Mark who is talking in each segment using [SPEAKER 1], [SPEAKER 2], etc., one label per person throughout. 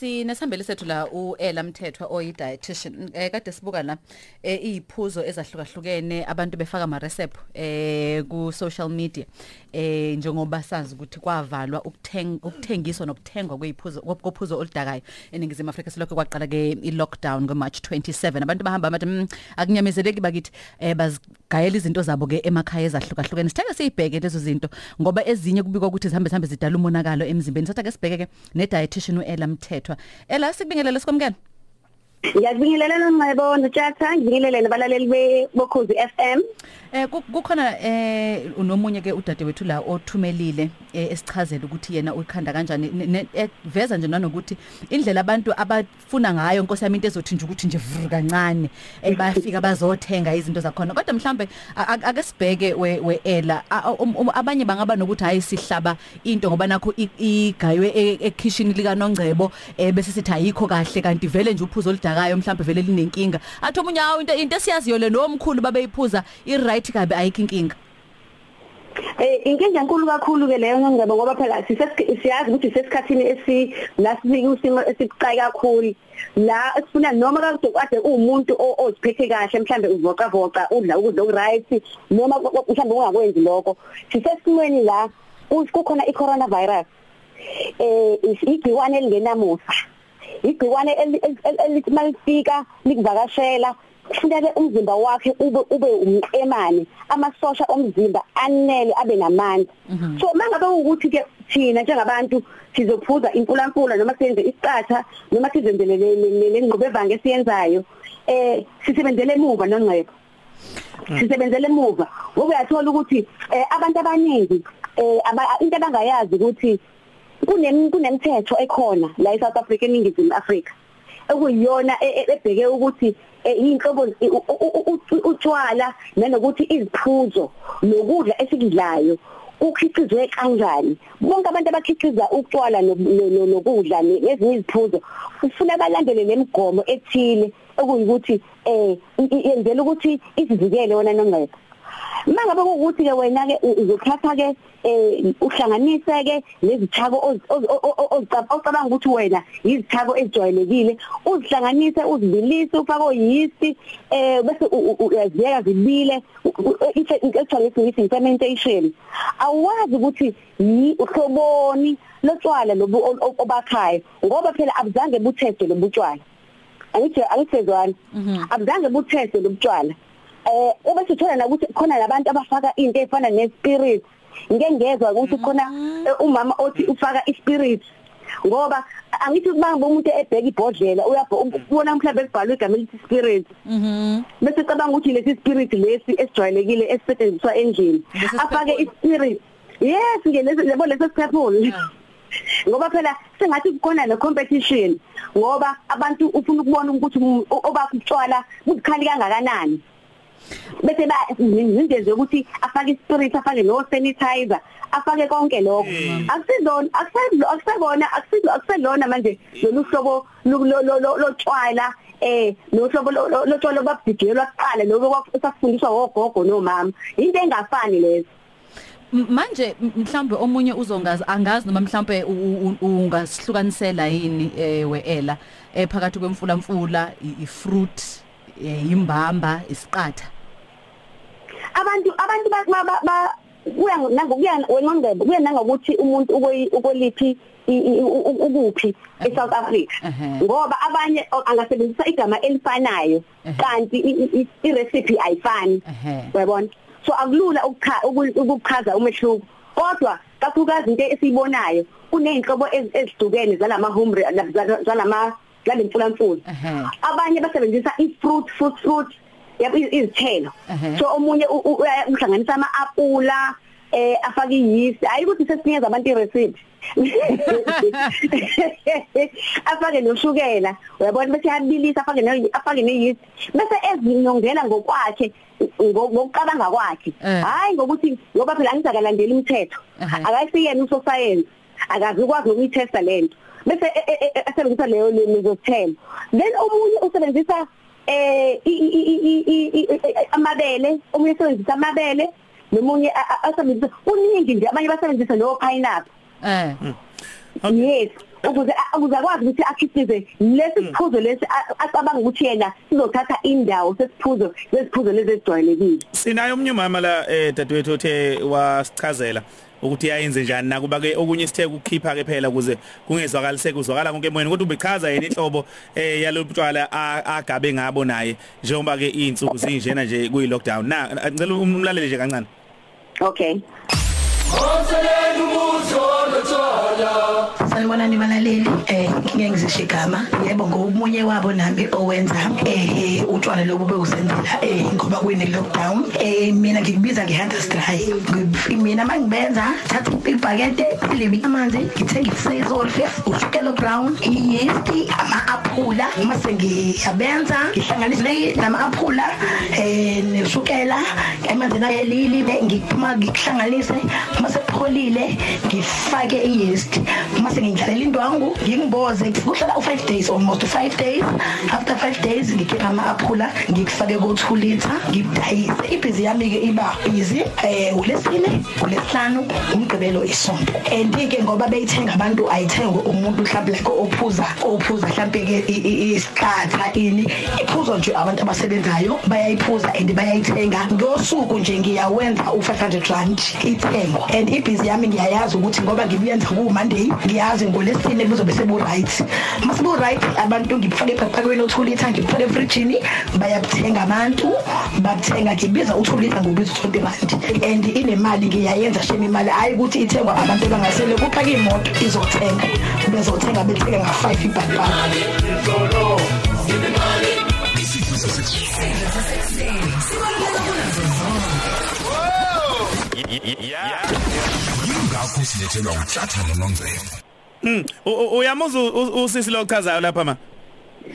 [SPEAKER 1] Sinesihambeli sethu la uEla Mthethwa oyi dietitian eh kade sibuka la eh iziphuzo ezahlukahlukene abantu befaka ama recipe eh ku social media eh njengoba sazi ukuthi kwavalwa ukuthenga ukuthengiswa nokuthengwa kweziphuzo kophuzo oludakayo eningizimu Afrika. Silokho kwaqala ke i lockdown ngo March 27 abantu bahamba bathi "Mm, akunyamezeleki bakithi eh bazigayela izinto zabo ke emakhaya ezahlukahlukene. Sitheke siyibheke lezo zinto ngoba ezinye kubikwa ukuthi zihambe zihambe zidala umonakalo emzimbeni. Satha ke sibheke ke ne dietitian uEla Mthethwa. Ela sikubingelele sikwamukela
[SPEAKER 2] Ngiyakubingelela nongcebo Ntjatha, ngibingelele nabalaleli bokhozi FM.
[SPEAKER 1] Eh ku- kukhona eh unomunye ke udade wethu la othumelile eh, esichazela ukuthi yena ukhanda kanjani. Ne- ne- eh, veza nje nanokuthi indlela abantu abafuna ngayo Nkosi yami into ezothi nje ukuthi nje vuru kancane eh, bayafika bazothenga izinto zakhona. Kodwa mhlambe a- a- ake sibheke we we ela a- a- um- um- abanye bangaba nokuthi hayi sihlaba into ngoba nakho i- igaywe e- ekitchen lika nongcebo eh, bese sithi ayikho kahle. Kanti vele nje uphuzo oludakayo mhlambe vele linenkinga. Athi omunye hawo into into esiyaziyo le nomkhulu babeyiphuza i right kabe ayikho inkinga.
[SPEAKER 2] Eh inkinga enkulu kakhulu ke leyo ngicebo ngoba phela sisesi- siyazi ukuthi sesikhathini esi la sibiki usimo esibucayi kakhulu. La esifuna noma kade kade umuntu o- oziphethe kahle mhlambe uvoca voca udla ukudla okuright noma ku- ku- mhlambe ungakwenzi lokho. Sisesimweni la us- kukhona i coronavirus eh is- igciwane elingenamusa eli- elithi malifika likuvakashela kufuneka umzimba wakhe ube ube umqemane amasosha omzimba anele abe namandla. So mangabe ukuthi ke thina njengabantu sizophuza impulampula noma senze isicatha noma sizenzele lengqobe evanga esiyenzayo eh sisebenzele emuva nongcebo. Sisebenzele emuva. Ngoba uyathola ukuthi eh, abantu abaningi eh, into abangayazi ukuthi kunem kunemithetho ekhona la eSouth Africa eningizimu Afrika ekuyiyona e- e- ebheke ukuthi eh, inhlobo utshwala nanokuthi iziphuzo nokudla esikudlayo ukhiqizwe kanjani. Bonke abantu abakhiqiza utshwala no- no- no- nokudla ne- nezinye iziphuzo kufuna balandele lemigomo ethile okuyikuthi eh yenzela ukuthi isivikele wona nongcebo mangabe ukuthi ke wena ke uzothatha ke eh uhlanganise ke lezithako ocabanga ukuthi wena izithako ezijwayelekile uzihlanganise uzibilise ufake oyist eh bese uyaziyeka zibile ekuthiwa ngesingisi fermentation awazi ukuthi yi uhloboni lotshwala lobu obakhayo ngoba phela abuzange butheste lobutshwala angithi angithezwana abuzange butheste lobutshwala eh ube sithola ukuthi khona labantu abafaka into efana nespirit ngeke ngezwe ukuthi khona eh, umama othi ufaka ispirit ngoba angithi kubamba umuntu ebheka ibhodlela uyabona mhlawumbe ekubhalwe igama elithi spirit
[SPEAKER 1] mhm.
[SPEAKER 2] Bese cabanga ukuthi lesi spirit lesi esijwayelekile esisetshenziswa endlini afake ispirit. Yes ngelesi yabo leso
[SPEAKER 1] Yeah.
[SPEAKER 2] ngoba phela sengathi kukhona ne competition ngoba abantu ufuna ukubona ukuthi um- o- obakho utshwala bukhali kangakanani. Bese ba nindeze ukuthi afake ispirit afake no sanitizer afake konke lokho. Akusizona akusayibona akusebona akuselona manje lolu hlobo lotshwala eh nohlobo lotshwala babhijelwa kuqala lokho kwasafundiswa wogogo nomama. Into engafani lezo?
[SPEAKER 1] Manje mhlambe omunye uzongazi angazi noma mhlambe ungasihlukanisela yini eh weela eh phakathi kwemfula mfula i- ifruit. Imbamba isiqatha
[SPEAKER 2] abantu abantu ba- ba- ba- ba- kuya nangokuya wenqondebo kuya nangokuthi umuntu ukoyi- ukoliphi i- i- u- u- ukuphi eSouth Africa
[SPEAKER 1] Ehhe.
[SPEAKER 2] ngoba abanye o- angasebenzisa igama elifanayo
[SPEAKER 1] Ehhe.
[SPEAKER 2] kanti i- i- i recipe ayifani
[SPEAKER 1] Ehhe.
[SPEAKER 2] uyabona so akulula ukukha uku- ukuchaza umehluko kodwa kakhulukazi into esiyibonayo kuneyinhlobo ezi- ezihlukene zalama home zalama zalemfula mfula
[SPEAKER 1] Ehhe.
[SPEAKER 2] abanye basebenzisa i-fruit fruit fruit yabo iz- izithelo. So omunye uhlanganisa ama-apula eh afake iyist hayi ukuthi sesinikeza abantu irecipe. Afake noshukela. Uyabona? Bese yabilisa afake ne afake neyist bese ezinyongela ngokwakhe ngo- ngokucabanga kwakhe.
[SPEAKER 1] Eh.
[SPEAKER 2] hayi ngokuthi ngoba phela angizakalandela imithetho akasiyena usosayensi akazi ukwazi ukuyitesta lento bese e- e- e- asebenzisa leyo lezithelo then omunye usebenzisa eh i- i- i- i- i- i- i- amabele omunye usebenzisa amabele nomunye a- a- asebenzisa uningi nje abanye basebenzisa no pineapple
[SPEAKER 1] eh
[SPEAKER 2] yes ukuze ukuze akwazi ukuthi akhiphize lesi siphuzo lesi a- acabanga ukuthi yena sizothatha indawo sesiphuzo lesiphuzo lezi ezijwayelekile.
[SPEAKER 3] Sinayo omnye umama la eh dadewethu othe wasichazela. Ukuthi yayenze njani. Nakuba ke okunye sithe ukukhipha ke phela ukuze kungezwakaliseke kuzwakala konke emoyeni kodwa ubechaza yena inhlobo eh yalobutshwala a- agabe ngabo naye. Njengoba ke insuku zinjena nje kuyi lockdown na ngicela umlaleli nje kancane.
[SPEAKER 2] Okay.
[SPEAKER 4] Sanibonani balaleli eh ngeke ngizisho igama. Yebo ngomunye wabo nami owenza eh utshwala lobu bekusenzela eh ngoba kuyine lockdown eh mina ngikubiza ngehunters dry Ngi- mina mangibenza thatha ibhakede libi amanzi ngithenga isizol ushukela brown yeast ama aphula mase ngiyabenza ngihlanganise nama aphula eh neshukela emanzi nayelili ngiphuma ngikuhlanganise mase kupholile ngifake i-yeast mase ngidlalela indwangu ngingimboze kuhlala u5 days almost 5 days. After 5 days ngikhipha ama-aphula ngikufake ko2 liter ngidayise. Ibhizi yami ke iba easy eh ulesine ulesihlanu umgqibelo isonto. And ke ngoba beyithenga abantu ayithenge umuntu mhlawumbe like ophuza ophuza mhlawumbe ke isikhatha ini. Iphuzo nje abantu abasebenzayo bayayiphuza and bayayithenga. Ngosuku nje ngiyawenza u500 rand ithengwa. And ibhizi yami ngiyayazi ukuthi ngoba ngibuyenza ku Monday ngiyazi ngolesine buzobe sebu right masibu right abantu ngifake ephakweni u2 liter ngifake efridgini bayabuthenga abantu bathenga ngibiza u2 liter ngobiza 20 rand. And inemali ngiyayenza shema imali hayi ukuthi ithengwa abantu bangasele kuphaka imoto izothenga bezothenga bethenga nga5 ibhakbhaka
[SPEAKER 5] yingakho silethelwa utshathana nongcebo
[SPEAKER 3] Mm, u- u- uyamuza u- usisi lo chazayo lapha ma?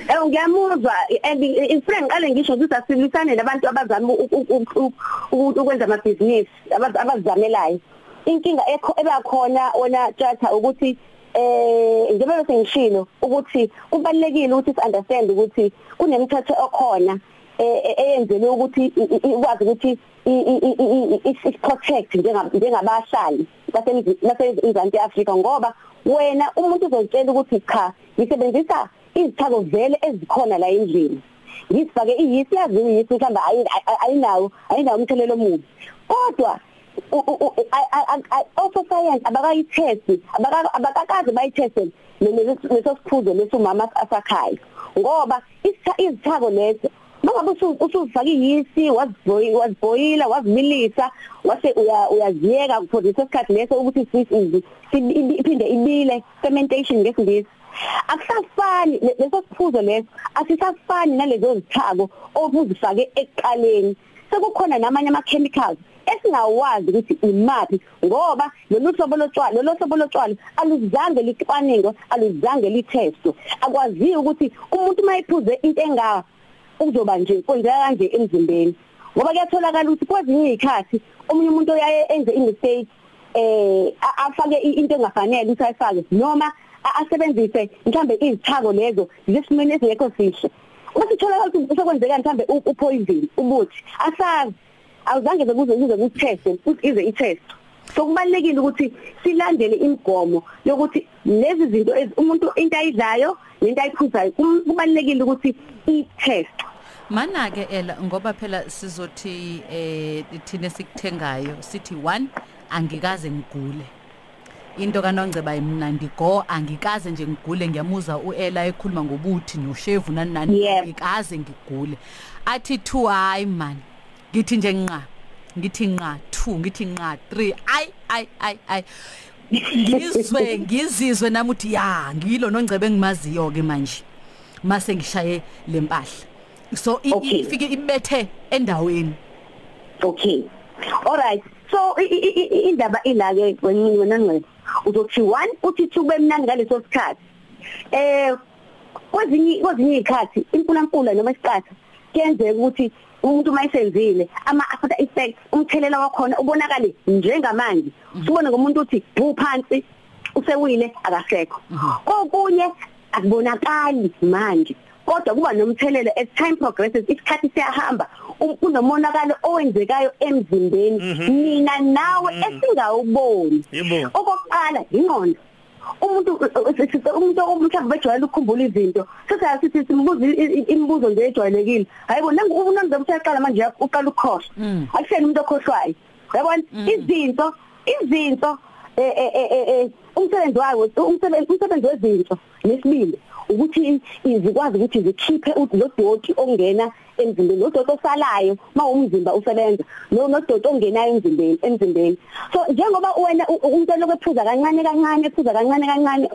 [SPEAKER 2] Eh ngiyamuzwa. And ifriend ngiqale ngisho ukuthi asilisane nabantu abazama u- u- u- u- u- ukwenza amabhizinisi abaz- abazamelayo inkinga ebakhona wona tjatha ukuthi eh njengoba sengishilo ukuthi kubalekile ukuthi si understand ukuthi kunemithetho ekhona eh, eh, eyenzelwe ukuthi ikwazi ukuthi i- i- i- i- i- i- protect njengaba- njengabahlali basemzansi Afrika ngoba wena umuntu uzotshela ukuthi cha ngisebenzisa izithako vele ezikhona la endlini. Ngisifake iyisi yaziwe iyisi mhlawumbe ayi- ayi- ayinawo ayinawo umthelelo omubi. Kodwa u- u- u- a- a- a- also science abakayitest abaka- abakakaze bayiteste leso siphuzo lesumama asakhaya. Ngoba isitha- izithako lezo mangabe usu- usufaka iyisi waziboy- waziboyila wazimilisa wase uya- uyaziyeka for leso sikhathi leso ukuthi si- si- iphinde ibile fermentation ngesingisi. Akusafani le- leso siphuzo leso asisafani nalezo zithako obuzifake ekuqaleni sekukhona namanye ama chemicals esingawazi ukuthi imaphi ngoba lolu hlobo lotshwala lolu hlobo lotshwala aluzange licwaningwe aluzange litestwe. Akwaziyo ukuthi umuntu mayiphuze into engawa ukuzoba nje kwenzeka kanje emzimbeni. Ngoba kuyatholakala ukuthi kwezinye izikhathi omunye umuntu oyaye enze imistake eh a- afake i- into engafanele ukuthi ayifake noma a- asebenzise mhlambe izithako lezo zesimene esingekho sihle. Masitholakala ukuthi sekwenzeka mhlambe u- upoison ubuthi asazi. Awuzange bekuze kuze kutest ukuthi ize itest. So kubalekile ukuthi silandele imigomo yokuthi lezi zinto ezi- umuntu into ayidlayo lento ayiphuzayo kum- kubalekile ukuthi i-test.
[SPEAKER 1] Mana ke ela ngoba phela sizothi eh thina sikuthengayo sithi 1 angikaze ngigule. Into kanongceba imnandi go angikaze nje ngigule ngiyamuza uela ekhuluma ngobuthi noshevu nani nani
[SPEAKER 2] Yebo.
[SPEAKER 1] ngikaze ngigule. Athi 2 hayi man ngithi nje nqa ngithi nqa 2 ngithi nqa 3 ay ay ay ay ngizwe ngizizwe nami uthi ya ngilo nongcebe engimaziyo ke manje mase ngishaye lempahla so ifike ibethe endaweni.
[SPEAKER 2] Okay. So i- i- i- indaba ila ke wena wena ngcebo uzothi 1 uthi 2 bemnandi ngaleso sikhathi. Eh kwezinye kwezinye izikhathi impulamphula noma isiqatha kuyenzeka ukuthi umuntu mayisenzile ama after effects umthelela wakhona ubonakale njengamanje. Sibone ngomuntu uthi bhu phansi usewile akasekho. Kokunye akubonakali manje. Kodwa kuba nomthelelo as time progresses isikhathi siyahamba. Um- kunomonakalo owenzekayo emzimbeni. Mina nawe esingawuboni.
[SPEAKER 3] Yebo.
[SPEAKER 2] okokuqala ingqondo umuntu umuntu omhlawumbe bejwayele ukukhumbula izinto sithi asithi simbuza imibuzo nje ejwayelekile. Hayibo nangu nangizobe uyaqala manje uqala ukukhohlwa. Akuseni umuntu okhohlwayo. Yabona? Izinto izinto eh eh umsebenzi wawo umsebenzi umsebenzi wezinto nesibili ukuthi izikwazi ukuthi zikhiphe lo doti ongena emzimbeni lo doti osalayo mawumzimba usebenza lo no doti ongenayo emzimbeni emzimbeni. So njengoba wena umuntu lokuphuza kancane kancane ephuza kancane kancane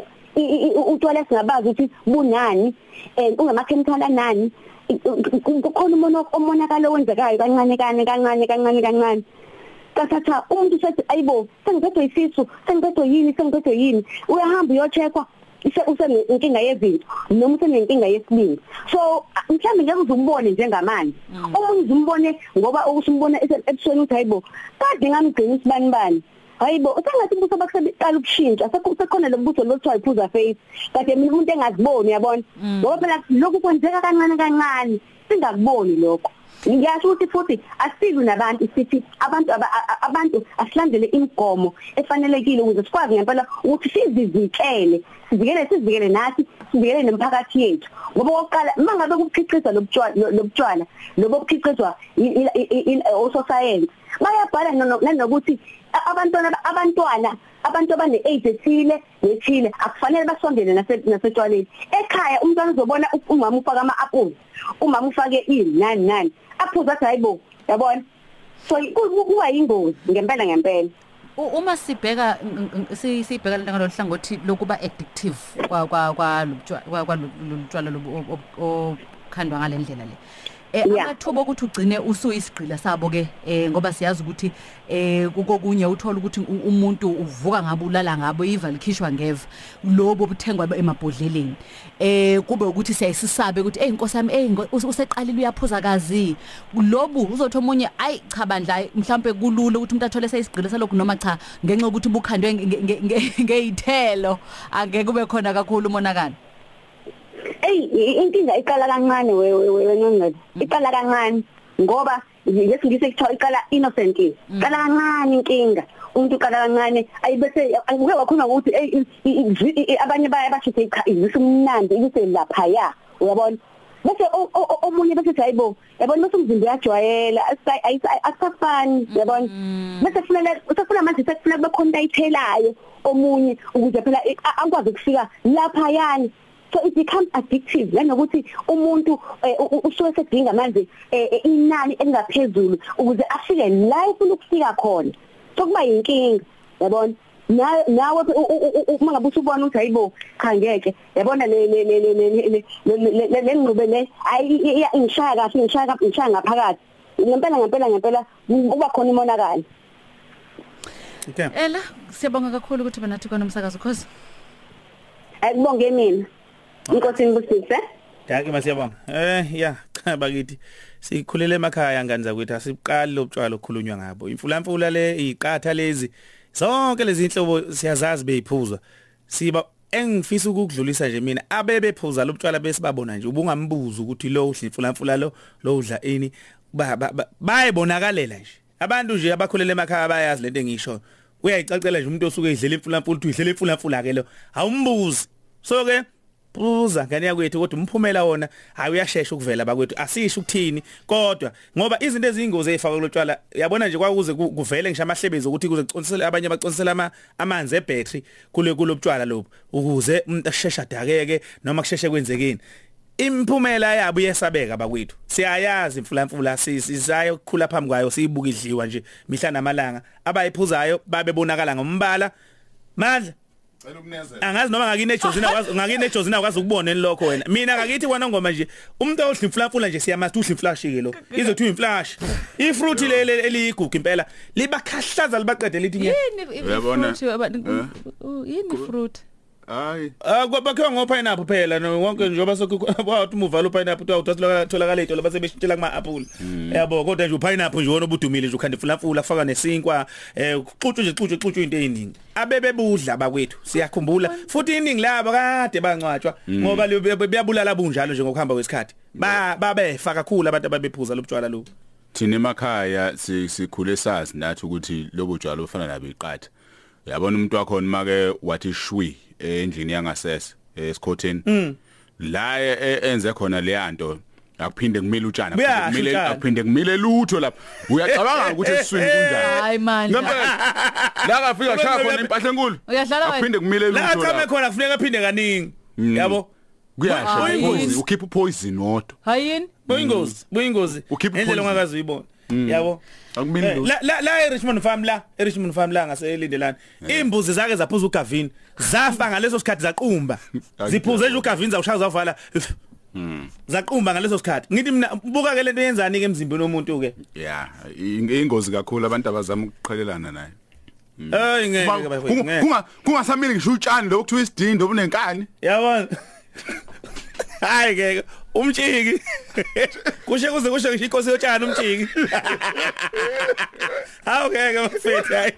[SPEAKER 2] utshwala singabazi ukuthi bunani and ungamakhemikhali anani kukhona umono omonakalo wenzekayo kancane kancane kancane kancane kancane. Kathatha umuntu sethi ayibo sengiphethwe isisu sengiphethwe yini sengiphethwe yini? Uyahamba uyocheckwa ise usenenkinga yezinto noma usenenkinga yesibindi. So mhlawumbe ngeke uzumbone njengamanje. Omunye uzumbone ngoba ukusimbona ebusweni uthi hayibo kade ngamgcina isibani bani? Hayibo usengathi umbuso bakuseqala ukushintsha sekukhona lo mbuso lothiwa iphuza face. Kade mina umuntu engaziboni yabona ngoba phela lokhu kwenzeka kancane kancane. Singakuboni lokho. Ngiyasho ukuthi futhi asilu nabantu sithi abantu abantu asilandele imigomo efanelekile ukuze sikwazi ngempela ukuthi sizivikele sivikele sivikele nathi sivikele nemphakathi yethu. Ngoba oqala mangabe kuphicizwa lobutshwala lobutshwala lobo buphicizwa ososayensi bayabhala nanokuthi abantwana abantwana abantu abane age ethile nethile akufanele basondele nasetshwaleni ekhaya umntwana uzobona umama ufaka ama-apple umama ufake ini nani nani aphuza athi hayibo yabona? So kuba yingozi ngempela ngempela.
[SPEAKER 1] Uma sibheka sibheka lento ngalohlangothi lokuba addictive kwa kwa kwa kwalutshwala obukhandwa ngalendlela le. eh amathuba ukuthi ugcine usuyisigqila sabo ke eh ngoba siyazi ukuthi eh kokunye uthola ukuthi umuntu uvuka ngabulala ngabo iva likhishwa ngeva. Lobo buthengwa emabhodleleni. Eh kube ukuthi siyayisisabe ukuthi hey inkosi yami hey useqalile uyaphuza kazi. Lobu uzothi omunye ayi cha bandla mhlambe kulula ukuthi umuntu athole seyisigqila salokhu noma cha ngenxa ukuthi ubukhandwe ngeyithelo angeke kube khona kakhulu umonakalo.
[SPEAKER 2] Ey inkinga iqala kancane wewe iqala kancane ngoba ngesingise kuthiwa iqala innocently iqala kancane inkinga. Umuntu uqala kancane ayibese ngeke wakhona ukuthi abanye baya basho cha izisa umnandi ibise lapha ya uyabona? Bese omunye bese hayibo yabona bese umzimba uyajwayela akusafani yabona bese kufanele usafuna manje sekufuna kube khona ayithelayo omunye ukuze phela akwazi ukufika lapha yani so it becomes addictive nanokuthi umuntu usuke sedinga manje inani elingaphezulu ukuze afike la ufuna ukufika khona so kuba yinkinga yabona nawe uma ngabe usubona ukuthi hayibo cha ngeke yabona le le le le le le ngqube le ayi ingishaya kahle ingishaya kahle ngishaya ngaphakathi ngempela ngempela ngempela kuba khona imonakalo
[SPEAKER 1] Okay. Ela siyabonga kakhulu ukuthi benathi kona umsakazo cause
[SPEAKER 2] Akubonge mina. Inkosi ngibusise.
[SPEAKER 3] Yake masiyabonga. Eh ya cha bakithi sikhulele emakhaya ngani zakwethu asiqali lobutshwala okukhulunywa ngabo. Imfulamfula le iqatha lezi zonke lezi inhlobo siyazazi beyiphuzwa. Siba engifisa ukudlulisa nje mina abebephuza lobutshwala besibabona nje ubungambuza ukuthi lo udla imfulamfula lo lo udla ini bayibonakalela nje. Abantu nje abakhulela emakhaya bayazi lento engisho. Uyayicacela nje umuntu osuke edlela imfulamfula uthi idlela imfulamfula ke lo. Awumbuzi. So ke buza ngane yakwethu kodwa umphumela wona hayi uyashesha ukuvela bakwethu. Asisho ukuthini? Kodwa ngoba izinto ezingozi ezifaka lotshwala yabona nje kwakuze kuvele ngisho amahlebezi ukuthi kuze kuconsela abanye abaconsela ama amanzi ebattery kule kulobutshwala lobo ukuze umuntu ashesha dakeke noma kusheshe kwenzekeni. Imphumela yabo yesabeka bakwethu. Siyayazi imfulamfula sisayo ukukhula phambi kwayo siyibuka idliwa nje mihla namalanga. Abayiphuzayo babebonakala ngombala. Mandla
[SPEAKER 5] Cela ukunezela.
[SPEAKER 3] Angazi noma ngakini ejozina kwazi ngakini ejozina kwazi ukubona lokho wena. Mina ngakithi wena ngoma nje umuntu odla imflafula nje siyamathi udla imflash ke lo. Izothi uyimflash. Ifruit lele eligugu impela libakhahlaza libaqede lithi nye.
[SPEAKER 1] yini
[SPEAKER 5] Uyabona?
[SPEAKER 1] ifruit yini fruit
[SPEAKER 5] Hayi.
[SPEAKER 3] Ah kwabakhiwa ngo pineapple phela no wonke njoba sokuthi umuva lo pineapple uthathola tholakala into labase beshintshela kuma apple. Yabo kodwa nje pineapple nje wona obudumile nje ukhanda imfulafula kufaka nesinkwa eh uxutshwe nje uxutshwe uxutshwe into eziningi. Abebebudla bakwethu siyakhumbula futhi iningi labo kade bangcwatshwa ngoba beyabulala bunjalo nje ngokuhamba kwesikhathi. Ba babefa kakhulu abantu ababephuza lobutshwala lo.
[SPEAKER 5] Thina emakhaya si- sikhule sazi nathi ukuthi lobo jwalo ufana nabo iqatha. Uyabona umuntu wakho make wathi shwi endlini yangasese esikhotheni
[SPEAKER 3] Mm.
[SPEAKER 5] la e- e- enze khona leyanto akuphinde kumile utshana
[SPEAKER 3] Kuyasho
[SPEAKER 5] akuphinde kumile
[SPEAKER 3] utshani.
[SPEAKER 5] akuphinde kumile lutho lapha uyacabanga ukuthi esiswini kunjani?
[SPEAKER 1] Hayi manje.
[SPEAKER 5] Ngempela la kafika shaya khona impahla enkulu.
[SPEAKER 1] Uyadlala wena?
[SPEAKER 5] akuphinde kumile
[SPEAKER 3] la
[SPEAKER 5] lutho
[SPEAKER 3] achame
[SPEAKER 5] lapha
[SPEAKER 3] khona kufuneka aphinde kaningi. Yabo?
[SPEAKER 5] Kuyasho
[SPEAKER 1] Hayi.
[SPEAKER 5] poison ukhipha poison wodwa
[SPEAKER 1] hayini
[SPEAKER 3] buyingozi buyingozi
[SPEAKER 5] Ukhipha
[SPEAKER 3] indlela
[SPEAKER 5] poison.
[SPEAKER 3] ongakazi uyibona yabo?
[SPEAKER 5] Akumile
[SPEAKER 3] Eh, la la la eRichmond Farm la eRichmond Farm la ngaselindelana imbuzi zake zaphuza ugavini. Zafa ngaleso sikhathi zaqumba. Ziphuze nje ugavini zawushaya zavala. Zaqumba ngaleso sikhathi. Ngithi mina buka ke lento yenzani ke emzimbeni womuntu ke
[SPEAKER 5] yeah ingozi kakhulu abantu abazama ukuqhelelana nayo
[SPEAKER 3] hey ngeke ngeke
[SPEAKER 5] kunga kungasamile ngisho utshani lo kuthiwa isidindo obunenkani.
[SPEAKER 3] Yabona? Hayi ke umtshiki kushe kuze kushe ngisho inkosi yotshana umtshiki hawu ngeke bafethu hayi.